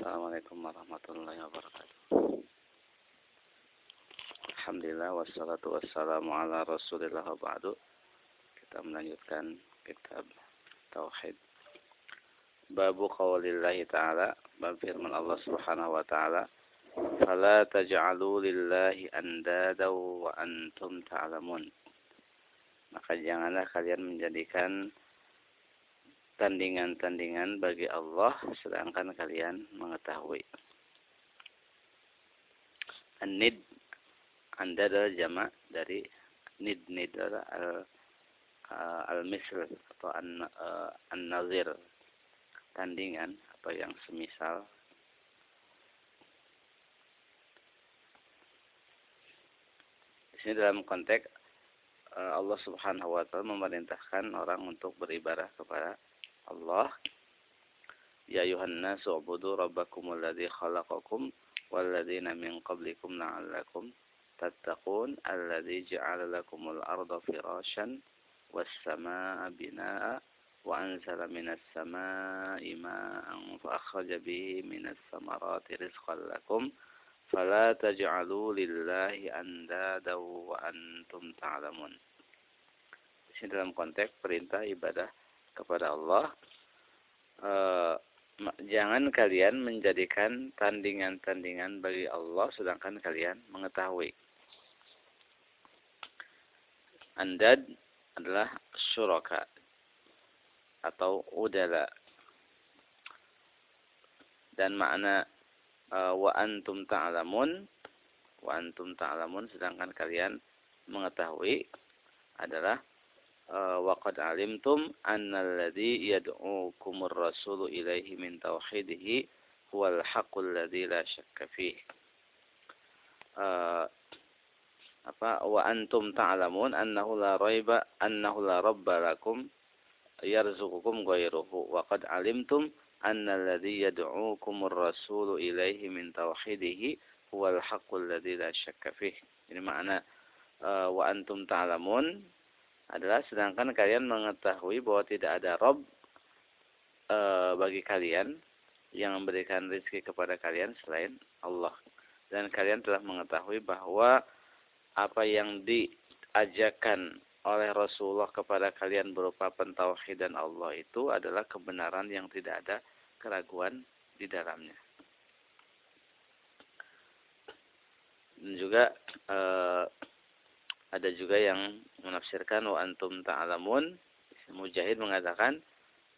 Assalamualaikum warahmatullahi wabarakatuh. Alhamdulillah wassalatu wassalamu ala Rasulillah wa ba'du. Kita melanjutkan kitab tauhid. Babu qaulillahi ta'ala, bab firman Allah Subhanahu wa taala, "Fala taj'alu lillahi andada wa antum ta'lamun." Maka janganlah kalian menjadikan tandingan-tandingan bagi Allah sedangkan kalian mengetahui. An-nid. Anda adalah jamak dari nid. Nid adalah al uh, al misl atau an uh, an nazir tandingan atau yang semisal. Di sini dalam konteks uh, Allah Subhanahu wa taala memerintahkan orang untuk beribadah kepada Allah Ya ayuhan nasu ubudu rabbakum alladhi khalaqakum walladzina min qablikum la'allakum tattaqun alladhi ja'ala lakumul arda firasyan was samaa'a binaa'a wa anzala minas samaa'i maa'an fa akhraja bihi minas samarati rizqan lakum fala taj'alu lillahi andada wa antum ta'lamun. Di sini dalam konteks perintah ibadah kepada Allah uh, jangan kalian menjadikan tandingan-tandingan bagi Allah sedangkan kalian mengetahui. Andad adalah syuraka atau udala dan makna uh, wa antum ta'lamun wa antum ta'lamun sedangkan kalian mengetahui adalah وقد علمتم أن الذي يدعوكم الرسول إليه من توحيده هو الحق الذي لا شك فيه apa wa antum ta'lamun annahu la raiba annahu la rabba lakum yarzuqukum ghairuhu wa qad alimtum anna alladhi yad'ukum ar-rasulu ilayhi min tauhidihi huwal haqqul ladzi la syakka fih ini makna uh, wa antum ta'lamun adalah sedangkan kalian mengetahui bahwa tidak ada Rob e, bagi kalian yang memberikan rezeki kepada kalian selain Allah. Dan kalian telah mengetahui bahwa apa yang diajarkan oleh Rasulullah kepada kalian berupa pentauhidan Allah itu adalah kebenaran yang tidak ada keraguan di dalamnya. Dan juga e, ada juga yang menafsirkan wa antum ta'lamun. Mujahid mengatakan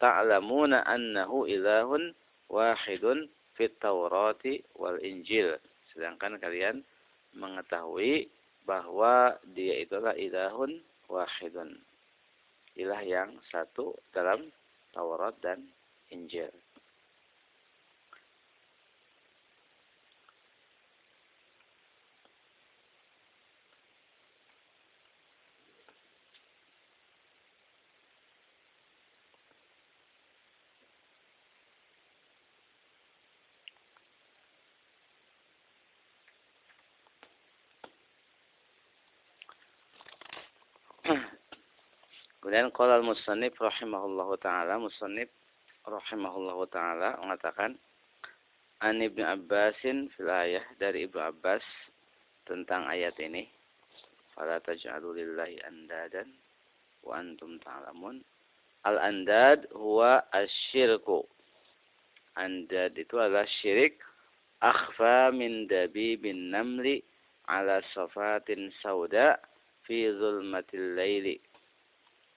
ta'lamuna annahu ilahun wahidun fit Taurati wal Injil. Sedangkan kalian mengetahui bahwa dia itulah ilahun wahidun. Ilah yang satu dalam Taurat dan Injil. Kemudian qala al-musannif taala, musannif rahimahullahu taala mengatakan An Ibnu Abbasin fil ayah dari Ibnu Abbas tentang ayat ini. Fala taj'alu lillahi andadan wa antum ta'lamun. Al-andad huwa asyirku. Andad itu adalah syirik akhfa min dabibin namli ala safatin sauda fi zulmatil laili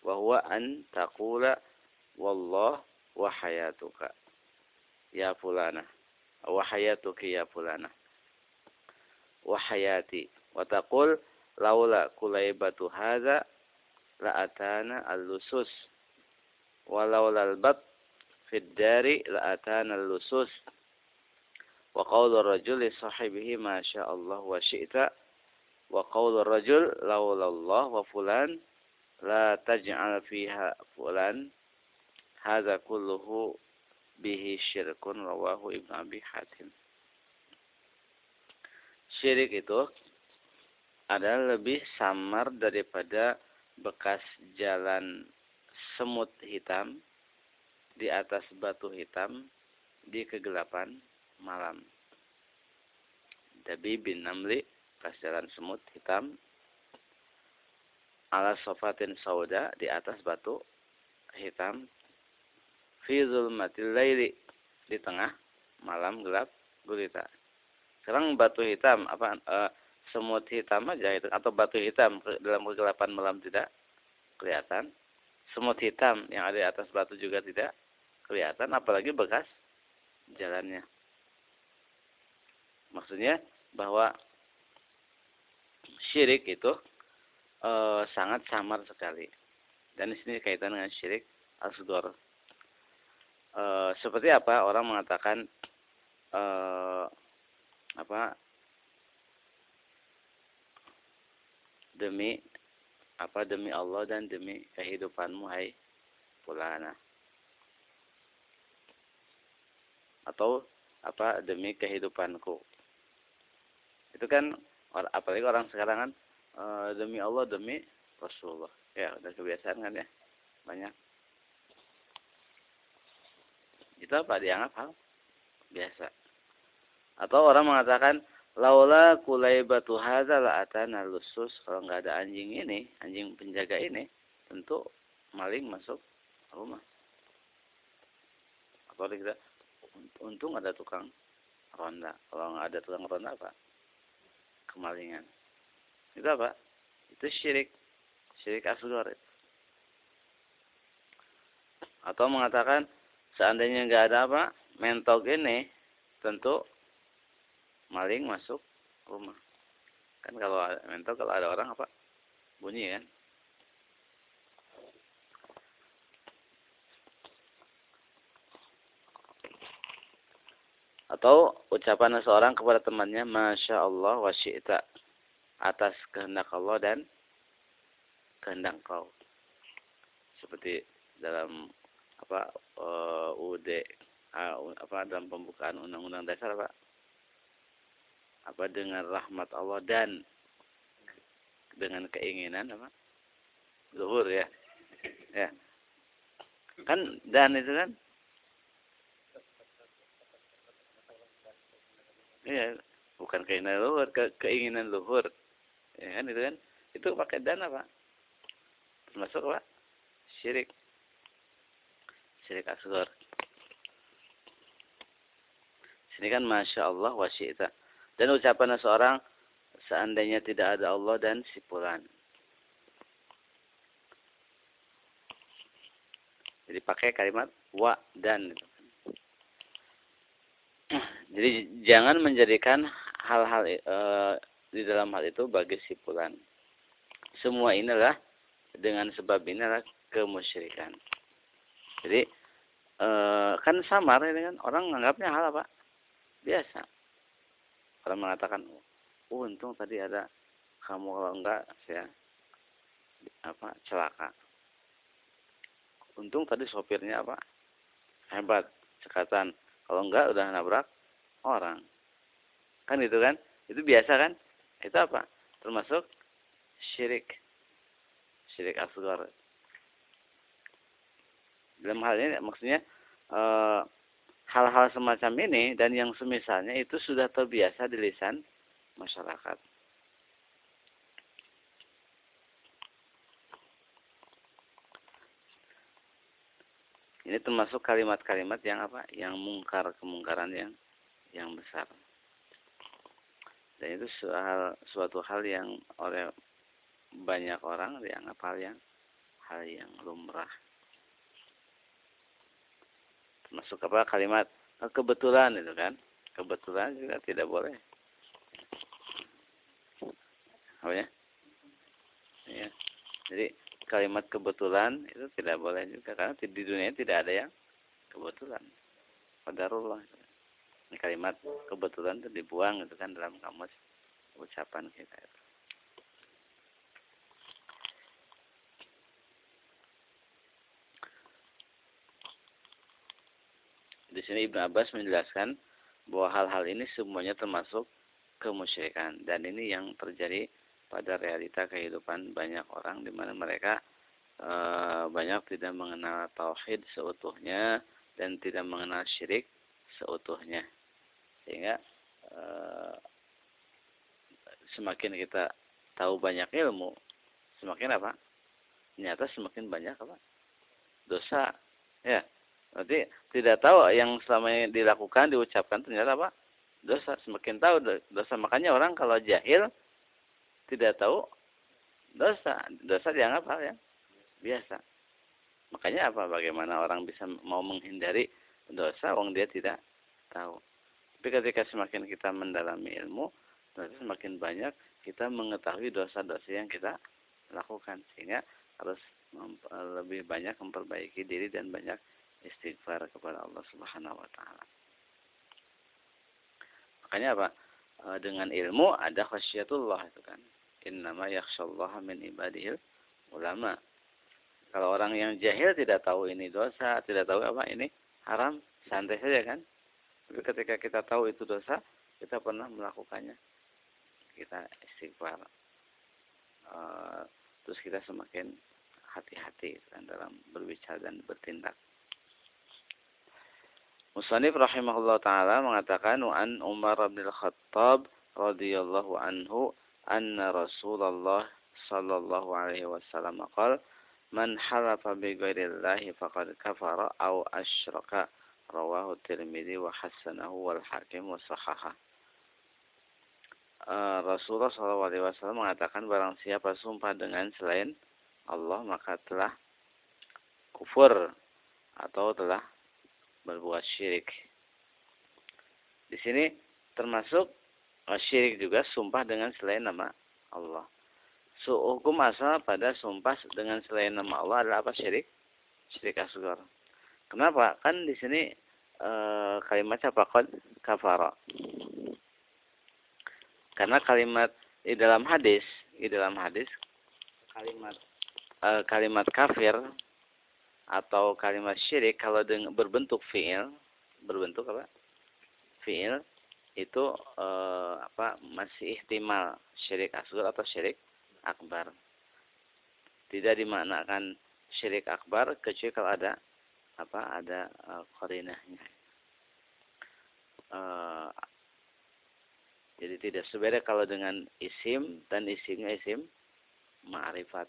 wa huwa an taqula wallah wa hayatuka ya fulana wa hayatuki ya fulana wa hayati wa taqul laula kulaibatu hadza la atana al-lusus wa laula al-bat fi dari la atana al-lusus wa qawlu ar-rajul li la taj'al fiha fulan hadza kulluhu bihi syirkun rawahu Ibnu Abi Hatim. Syirik itu adalah lebih samar daripada bekas jalan semut hitam di atas batu hitam di kegelapan malam. Dabi bin Namli pas jalan semut hitam ala sofatin sauda di atas batu hitam fi zulmatil laili di tengah malam gelap gulita. Sekarang batu hitam apa e, semut hitam aja itu atau batu hitam dalam kegelapan malam tidak kelihatan. Semut hitam yang ada di atas batu juga tidak kelihatan apalagi bekas jalannya. Maksudnya bahwa syirik itu e, sangat samar sekali. Dan di sini kaitan dengan syirik asghar. E, seperti apa orang mengatakan e, apa demi apa demi Allah dan demi kehidupanmu hai fulana atau apa demi kehidupanku itu kan apalagi orang sekarang kan e, demi Allah demi Rasulullah. Ya udah kebiasaan kan ya? Banyak. Itu apa? Dianggap hal biasa. Atau orang mengatakan laula kulaibatu hadza la atana lusus. Kalau nggak ada anjing ini anjing penjaga ini tentu maling masuk rumah. Atau kita untung ada tukang ronda. Kalau nggak ada tukang ronda apa? Kemalingan. Itu apa? Itu syirik. Syirik asghar. Atau mengatakan seandainya nggak ada apa? Mentok ini tentu maling masuk rumah. Kan kalau mentok kalau ada orang apa? Bunyi kan? Atau ucapan seseorang kepada temannya, Masya Allah wa syi'ta. Atas kehendak Allah dan kehendak kau. Seperti dalam apa uh, UD uh, apa dalam pembukaan undang-undang dasar apa? Apa dengan rahmat Allah dan dengan keinginan apa? Zuhur ya. Ya. Kan dan itu kan? Iya, bukan keinginan luhur, ke keinginan luhur. Ya kan itu kan? Itu pakai dana, Pak. Termasuk Pak syirik. Syirik asghar. Sini kan Masya Allah wa syi'ta. Dan ucapan seorang seandainya tidak ada Allah dan si Jadi pakai kalimat wa dan. Jadi jangan menjadikan hal-hal e, di dalam hal itu bagi sipulan. Semua inilah dengan sebab inilah kemusyrikan. Jadi e, kan samar ini kan orang menganggapnya hal apa? Biasa. Orang mengatakan, "Oh, untung tadi ada kamu kalau enggak saya apa celaka." Untung tadi sopirnya apa? Hebat, cekatan kalau enggak udah nabrak orang. Kan itu kan? Itu biasa kan? Itu apa? Termasuk syirik. Syirik asgar. Dalam hal ini maksudnya eh, hal-hal semacam ini dan yang semisalnya itu sudah terbiasa di lisan masyarakat. Ini termasuk kalimat-kalimat yang apa? Yang mungkar kemungkaran yang yang besar. Dan itu soal suatu hal yang oleh banyak orang dianggap hal yang hal yang lumrah. Termasuk apa kalimat oh, kebetulan itu kan? Kebetulan juga tidak boleh. Apa ya? Ya. Jadi kalimat kebetulan itu tidak boleh juga karena di dunia tidak ada yang kebetulan. Qadarullah. Kalimat kebetulan itu dibuang itu kan dalam kamus ucapan kita itu. Di sini Ibnu Abbas menjelaskan bahwa hal-hal ini semuanya termasuk kemusyrikan dan ini yang terjadi pada realita kehidupan banyak orang di mana mereka e, banyak tidak mengenal tauhid seutuhnya dan tidak mengenal syirik seutuhnya. sehingga uh, semakin kita tahu banyak ilmu semakin apa? Nyata semakin banyak apa? Dosa. Ya berarti tidak tahu yang selama ini dilakukan diucapkan ternyata apa? Dosa. Semakin tahu dosa. Makanya orang kalau jahil tidak tahu dosa. Dosa dianggap hal yang biasa. Makanya apa? Bagaimana orang bisa mau menghindari dosa wong dia tidak tahu tapi ketika semakin kita mendalami ilmu berarti semakin banyak kita mengetahui dosa-dosa yang kita lakukan sehingga harus lebih banyak memperbaiki diri dan banyak istighfar kepada Allah Subhanahu wa taala. Makanya apa? E, dengan ilmu ada khasyatullah itu kan. Innama yakhsyallaha min ibadihil ulama. Kalau orang yang jahil tidak tahu ini dosa, tidak tahu apa ini haram, santai saja kan. Tapi ketika kita tahu itu dosa, kita pernah melakukannya. Kita istighfar. Uh, terus kita semakin hati-hati kan dalam berbicara dan bertindak. Musanif rahimahullah taala mengatakan an Umar bin Khattab radhiyallahu anhu anna Rasulullah sallallahu alaihi wasallam qala man halafa bi ghairillahi faqad kafara aw asyraka rawahu Tirmidzi wa hasanahu wal Hakim wa sahaha uh, Rasulullah SAW mengatakan barang siapa sumpah dengan selain Allah maka telah kufur atau telah berbuat syirik. Di sini termasuk uh, syirik juga sumpah dengan selain nama Allah. So, hukum asal pada sumpah dengan selain nama Allah adalah apa syirik? Syirik asgar. Kenapa? Kan di sini e, kalimatnya apa? Kafara. Karena kalimat di dalam hadis, di dalam hadis kalimat e, kalimat kafir atau kalimat syirik kalau dengan berbentuk fiil, berbentuk apa? Fiil itu e, apa? masih ihtimal syirik asghar atau syirik akbar. Tidak dimaknakan syirik akbar kecuali kalau ada apa? ada e, korinahnya. E, jadi tidak sebeda kalau dengan isim dan isimnya isim ma'rifat.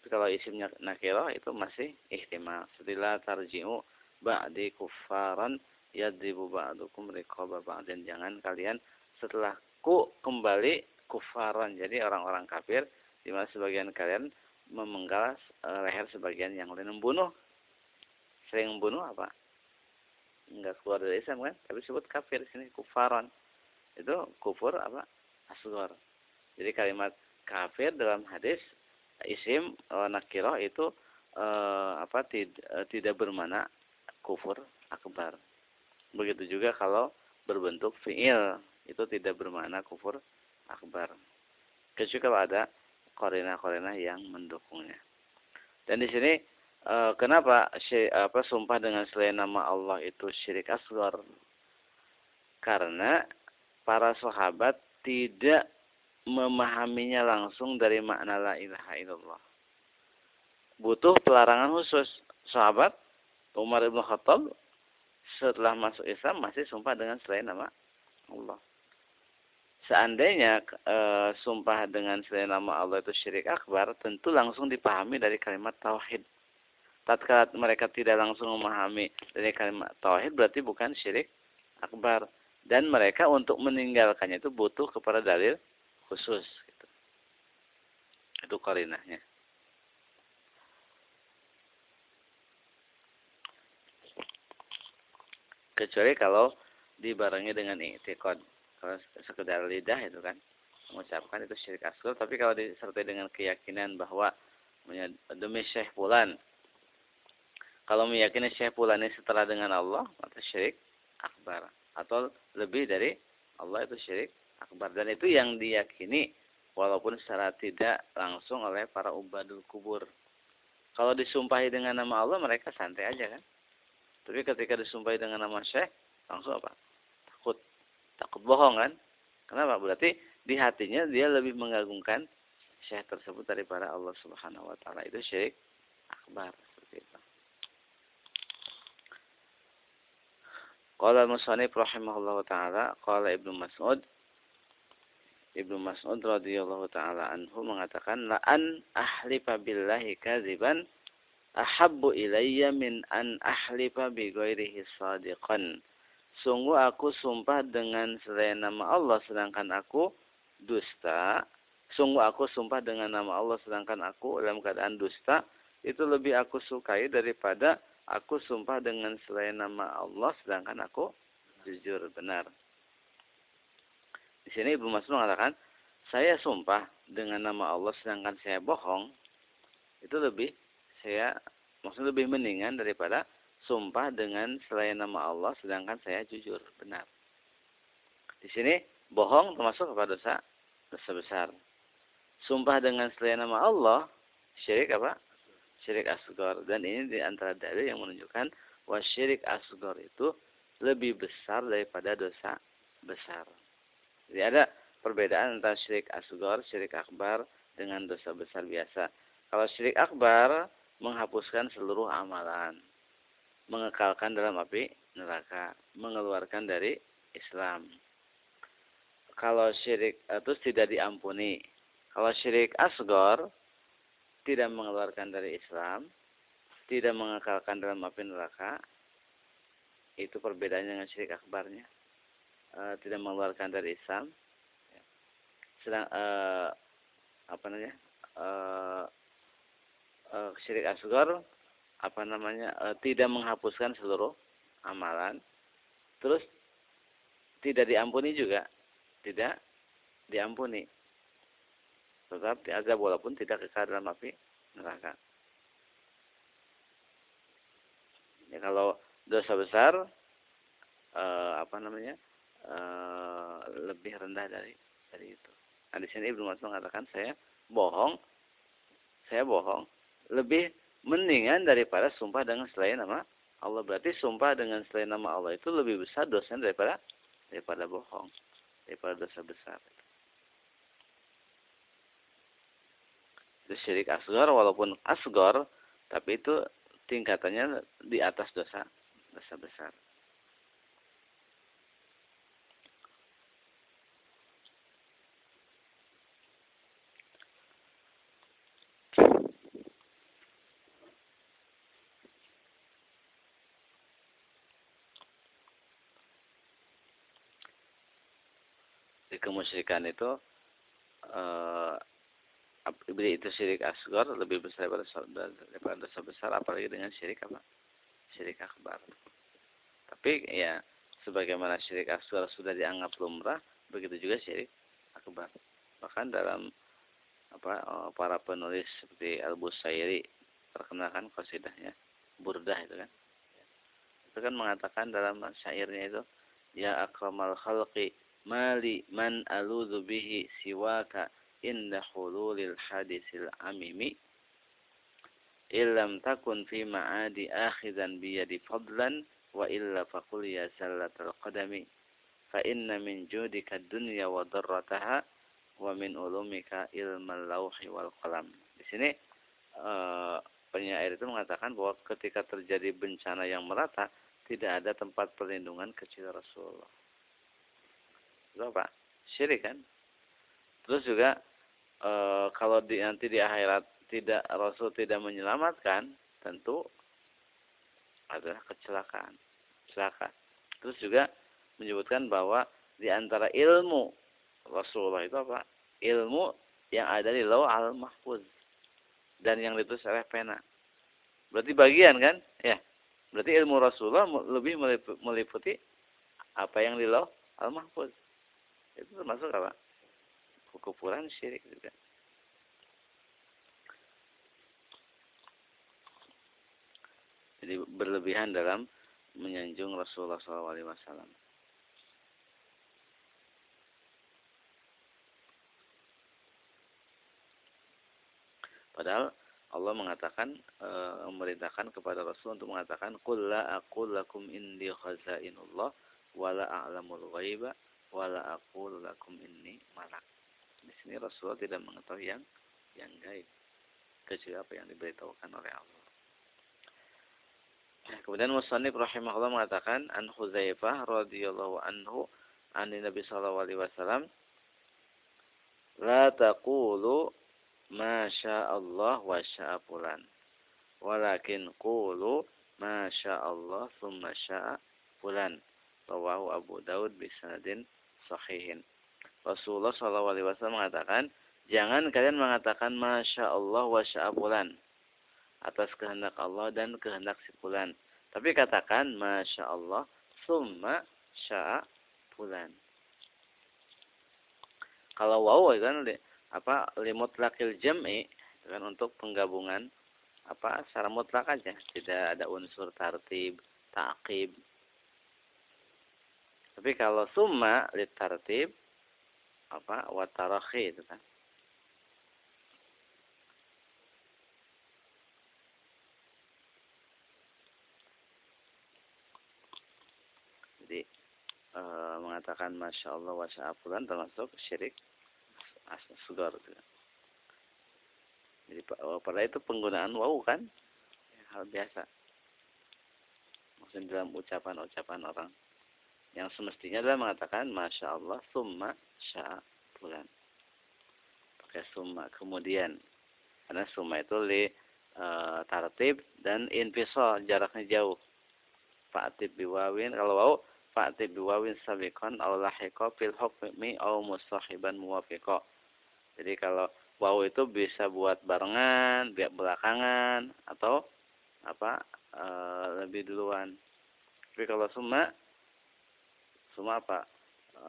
Tapi kalau isimnya nakirah itu masih ihtimal. Setelah tarji'u ba'di kuffaran yadribu ba'dukum riqaba ba'din. Jangan kalian setelah ku kembali kufaran. Jadi orang-orang kafir di mana sebagian kalian memenggal eh, leher sebagian yang lain. Membunuh. Sering membunuh apa? enggak keluar dari Islam kan? Tapi disebut kafir sini kufaran. Itu kufur apa? Asghar. Jadi kalimat kafir dalam hadis isim e, nakirah itu e, apa tid, e, tidak bermana kufur akbar. Begitu juga kalau berbentuk fiil itu tidak bermakna kufur akbar kecuali kalau ada korena-korena yang mendukungnya dan di sini e, kenapa apa sumpah dengan selain nama Allah itu syirik asgar? Karena para sahabat tidak memahaminya langsung dari makna la ilaha illallah. Butuh pelarangan khusus. Sahabat Umar ibn Khattab setelah masuk Islam masih sumpah dengan selain nama Allah. Seandainya e, sumpah dengan selain nama Allah itu syirik akbar, tentu langsung dipahami dari kalimat tauhid. Tatkala mereka tidak langsung memahami dari kalimat tauhid berarti bukan syirik akbar. Dan mereka untuk meninggalkannya itu butuh kepada dalil khusus gitu. itu korinahnya. Kecuali kalau dibarengi dengan i'tiqad kalau sekedar lidah itu kan mengucapkan itu syirik asghar tapi kalau disertai dengan keyakinan bahwa demi syekh fulan kalau meyakini Syekh ini setelah dengan Allah, maka syirik akbar. Atau lebih dari Allah itu syirik akbar. Dan itu yang diyakini walaupun secara tidak langsung oleh para ubadul kubur. Kalau disumpahi dengan nama Allah, mereka santai aja kan. Tapi ketika disumpahi dengan nama Syekh, langsung apa? Takut. Bohong kan. Kenapa? Berarti di hatinya dia lebih mengagungkan Syekh tersebut daripada Allah Subhanahu wa taala. Itu syirik akbar seperti itu. Qala al-musannif rahimahullahu taala qala Ibnu Mas'ud Ibnu Mas'ud radhiyallahu taala anhu mengatakan la an ahlifa billahi kadziban ahabbu ilayya min an ahlifa bi ghairihi sadiqan. Sungguh aku sumpah dengan selain nama Allah sedangkan aku dusta. Sungguh aku sumpah dengan nama Allah sedangkan aku dalam keadaan dusta itu lebih aku sukai daripada aku sumpah dengan selain nama Allah sedangkan aku jujur benar. Di sini Ibnu Mas'ud mengatakan, saya sumpah dengan nama Allah sedangkan saya bohong, itu lebih saya maksudnya lebih mendingan daripada sumpah dengan selain nama Allah sedangkan saya jujur benar. Di sini bohong termasuk kepada dosa dosa besar. Sumpah dengan selain nama Allah syirik apa? syirik asgor dan ini di antara dalil yang menunjukkan bahwa syirik asgor itu lebih besar daripada dosa besar. Jadi ada perbedaan antara syirik asgor, syirik akbar dengan dosa besar biasa. Kalau syirik akbar menghapuskan seluruh amalan, mengekalkan dalam api neraka, mengeluarkan dari Islam. Kalau syirik itu tidak diampuni. Kalau syirik asgor tidak mengeluarkan dari Islam, tidak mengekalkan dalam api neraka, itu perbedaannya dengan syirik akbarnya. E, tidak mengeluarkan dari Islam, sedang e, apa namanya e, e, syirik asgar apa namanya e, tidak menghapuskan seluruh amalan, terus tidak diampuni juga, tidak diampuni. Tetap diazab walaupun tidak kekal dalam api neraka. Ya, kalau dosa besar eh, apa namanya eh, lebih rendah dari dari itu. Nah di sini Ibnu Mas'ud mengatakan saya bohong, saya bohong. Lebih mendingan daripada sumpah dengan selain nama Allah. Berarti sumpah dengan selain nama Allah itu lebih besar dosanya daripada daripada bohong, daripada dosa besar. itu syirik asgor walaupun asgor tapi itu tingkatannya di atas dosa dosa besar. Di kemusyrikan itu eh, itu syirik asgar lebih besar daripada, daripada dosa besar apalagi dengan syirik apa? Syirik akbar. Tapi ya sebagaimana syirik asgar sudah dianggap lumrah begitu juga syirik akbar. Bahkan dalam apa oh, para penulis seperti Al Busairi terkenal kan qasidahnya burdah itu kan. Itu kan mengatakan dalam syairnya itu ya akramal khalqi mali man aludhu bihi siwaka inda hululil hadisil amimi. Illam takun fi ma'adi akhidan biyadi fadlan wa illa faqul ya sallatal qadami. Fa inna min judika dunya wa darrataha wa min ulumika ilmal lawhi wal qalam. Di sini uh, penyair itu mengatakan bahwa ketika terjadi bencana yang merata tidak ada tempat perlindungan kecil Rasulullah. Apa? Syirik kan? Terus juga e, kalau di, nanti di akhirat tidak Rasul tidak menyelamatkan, tentu adalah kecelakaan, celaka. Terus juga menyebutkan bahwa di antara ilmu Rasulullah itu apa? Ilmu yang ada di Lauh al-Mahfuz dan yang ditulis oleh pena. Berarti bagian kan? Ya. Berarti ilmu Rasulullah lebih meliputi apa yang di Lauh al-Mahfuz. Itu termasuk apa? kekufuran syirik juga. Jadi berlebihan dalam menyanjung Rasulullah SAW. Padahal Allah mengatakan e, memerintahkan kepada Rasul untuk mengatakan qul la aqul lakum indi khazainullah wala a'lamul ghaiba wala aqul lakum inni malak. Di sini Rasulullah tidak mengetahui yang yang gaib kecuali apa yang diberitahukan oleh Allah. Nah, Kemudian Musannif rahimahullah mengatakan an Huzaifah radhiyallahu anhu an Nabi sallallahu alaihi wasallam la taqulu ma Allah wa syaa fulan walakin qulu ma Allah thumma syaa fulan Abu Daud bi sanadin sahihin. Rasulullah sallallahu alaihi wasallam mengatakan jangan kalian mengatakan masya Allah wa syaa fulan atas kehendak Allah dan kehendak si fulan. Tapi katakan Masya Allah Summa sya'a bulan. Kalau wow kan apa limut lakil jam'i kan untuk penggabungan apa secara mutlak aja. Tidak ada unsur tartib takib tapi kalau summa lit tartib apa watarakhi itu kan e, mengatakan masya Allah wa sya'afulan termasuk syirik asgar gitu. Jadi oh, pada itu penggunaan wau kan hal biasa. Maksudnya dalam ucapan-ucapan orang yang semestinya adalah mengatakan masya Allah summa sya'afulan. Pakai summa kemudian karena summa itu li e, tartib dan infisal jaraknya jauh. Fa'atib biwawin kalau wau fa'ti biwawin sabiqan aw lahiqa fil hukmi aw musahiban muwafiqa. Jadi kalau waw itu bisa buat barengan, biar belakangan atau apa e, lebih duluan. Tapi kalau summa summa apa? E,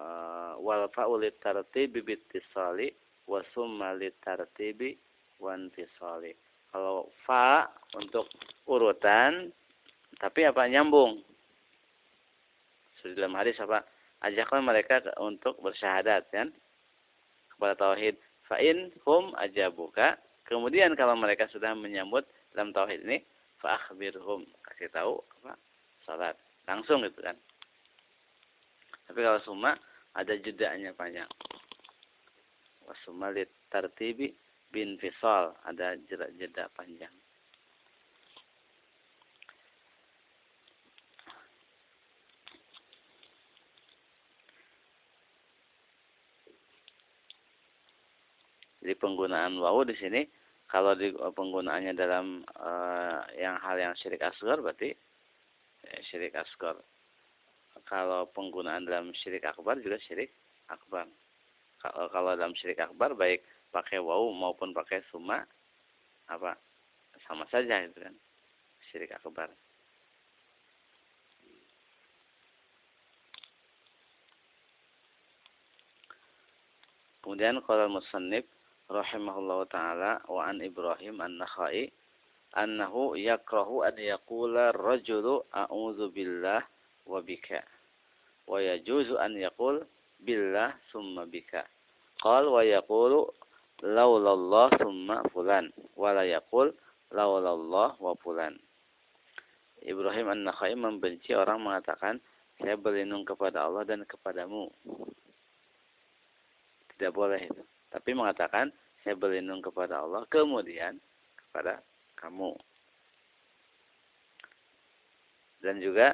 wal fa'u litartibi bitisali wa summa litartibi wantisali. Kalau fa untuk urutan tapi apa nyambung seperti dalam hadis apa? Ajaklah mereka untuk bersyahadat kan kepada tauhid. Fa'in hum ajabuka. Kemudian kalau mereka sudah menyambut dalam tauhid ini, fa'akhbirhum. Kasih tahu apa? Salat. Langsung gitu kan. Tapi kalau semua ada jedanya panjang. Wasumma tartibi bin fisal. Ada jeda panjang. Jadi penggunaan wawu di sini kalau di penggunaannya dalam uh, yang hal yang syirik asgar berarti ya, syirik asgar. Kalau penggunaan dalam syirik akbar juga syirik akbar. Kalau dalam syirik akbar baik pakai wawu maupun pakai summa apa sama saja itu kan syirik akbar. Kemudian kalau musannif rahimahullahu taala wa an Ibrahim an-Nakhai annahu yakrahu an yaqula rajulu a'udzu billah wa bika wa yajuzu an yaqul billah summa bika. Qal wa yaqulu laulallah summa fulan. Wa la yaqul laulallah wa fulan. Ibrahim An-Nakhai membenci orang mengatakan saya berlindung kepada Allah dan kepadamu. Tidak boleh itu. Tapi mengatakan saya berlindung kepada Allah, kemudian kepada kamu. Dan juga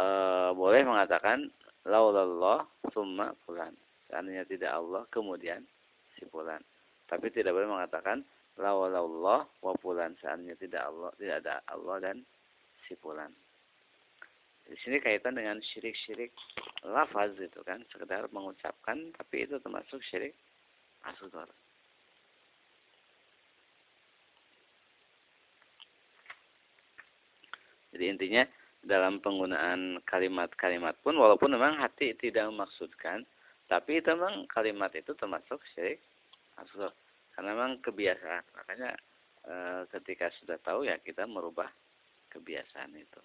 e, boleh mengatakan laulallah summa fulan. Seandainya tidak Allah, kemudian si fulan. Tapi tidak boleh mengatakan laulallah wa fulan. Seandainya tidak Allah, tidak ada Allah dan si fulan. Di sini kaitan dengan syirik-syirik lafaz itu kan, sekedar mengucapkan tapi itu termasuk syirik asghar. Jadi intinya dalam penggunaan kalimat-kalimat pun walaupun memang hati tidak memaksudkan, tapi itu memang kalimat itu termasuk syirik asghar. Karena memang kebiasaan. Makanya e, ketika sudah tahu ya kita merubah kebiasaan itu.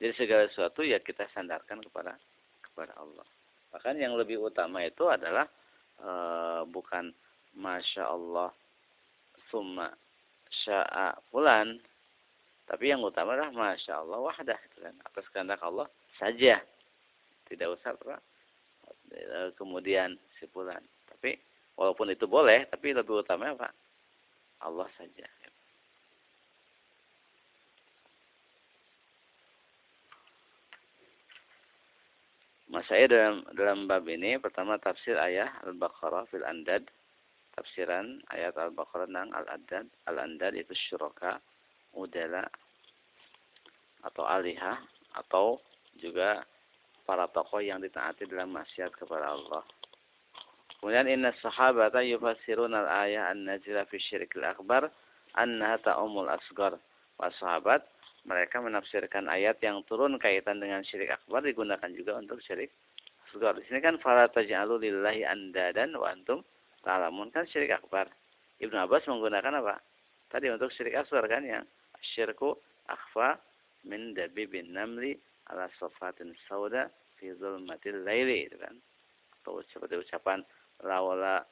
Jadi segala sesuatu ya kita sandarkan kepada kepada Allah. Bahkan yang lebih utama itu adalah e, bukan masya Allah summa sya'a fulan tapi yang utama adalah Masya Allah wahdah. Gitu kan. Atas kehendak Allah saja. Tidak usah apa? E, kemudian simpulan. Tapi walaupun itu boleh. Tapi lebih utama apa? Allah saja. Mas saya dalam dalam bab ini pertama tafsir ayat Al-Baqarah fil Andad, tafsiran ayat Al-Baqarah nang Al-Andad, Al-Andad itu syuroka udala atau alihah atau juga para tokoh yang ditaati dalam maksiat kepada Allah. Kemudian inna sahabata yufassirun al-ayah an-nazila fi syirkil akbar annaha ta'umul asgar. Para sahabat mereka menafsirkan ayat yang turun kaitan dengan syirik akbar digunakan juga untuk syirik asgar. Di sini kan fala taj'alu lillahi andadan wa antum ta'lamun kan syirik akbar. Ibnu Abbas menggunakan apa? Tadi untuk syirik asgar kan yang syirku akhfa min dabibin namli ala safatin sauda fi zulmatil laili itu kan. Atau seperti ucapan lawala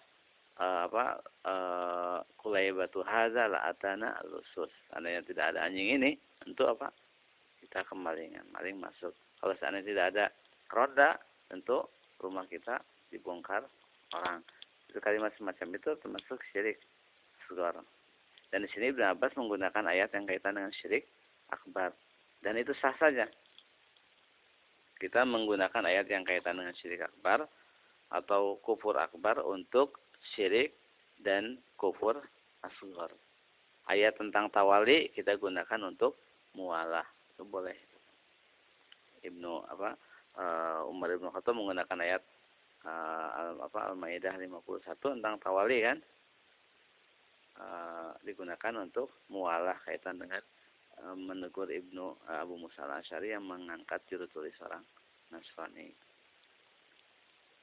uh, apa uh, kulaibatu hadza la atana lusus. yang tidak ada anjing ini tentu apa? Kita kemalingan, maling masuk. Kalau seandainya tidak ada roda, tentu rumah kita dibongkar orang. Itu kalimat semacam itu termasuk syirik asgar. Dan di sini Ibn Abbas menggunakan ayat yang kaitan dengan syirik akbar. Dan itu sah saja. Kita menggunakan ayat yang kaitan dengan syirik akbar atau kufur akbar untuk syirik dan kufur asgar. Ayat tentang tawali kita gunakan untuk mualah itu boleh Ibnu apa uh, Umar Ibnu Khattab menggunakan ayat apa Al-Maidah 51 tentang tawali kan uh, digunakan untuk mualah kaitan dengan uh, menegur Ibnu uh, Abu Musa al-Asy'ari yang mengangkat juru tulis orang Nasrani.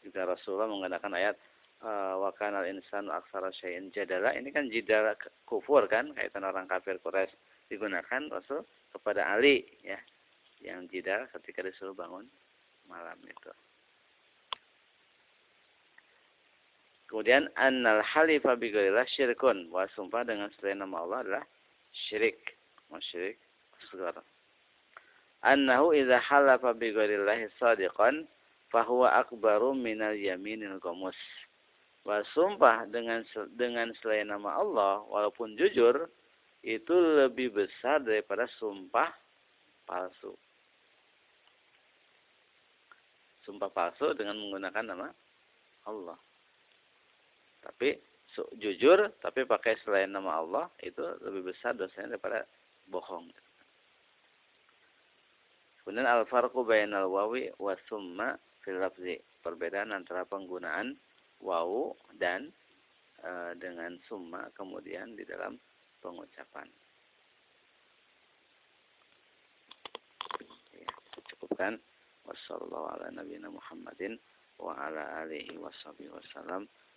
Juga Rasulullah menggunakan ayat wa kana al-insanu aktsara syai'in jadala ini kan jidal kufur kan kaitan orang kafir Quraisy digunakan Rasul kepada Ali ya yang jidal ketika disuruh bangun malam itu. Kemudian annal halifa bi syirkun wa sumpah dengan selain nama Allah adalah syirik, musyrik asghar. Annahu idza halafa bi ghairillahi sadiqan fahuwa akbaru minal yaminil gomus. Wa sumpah dengan dengan selain nama Allah walaupun jujur itu lebih besar daripada sumpah palsu. Sumpah palsu dengan menggunakan nama Allah. Tapi su, jujur tapi pakai selain nama Allah itu lebih besar dosanya daripada bohong. Kemudian al-farqu bainal wawi wa summa fil lafzi. Perbedaan antara penggunaan wawu dan e, dengan summa kemudian di dalam pengucapan. Ya, cukupkan. Wassalamualaikum Muhammadin wa ala alihi washabihi wasallam.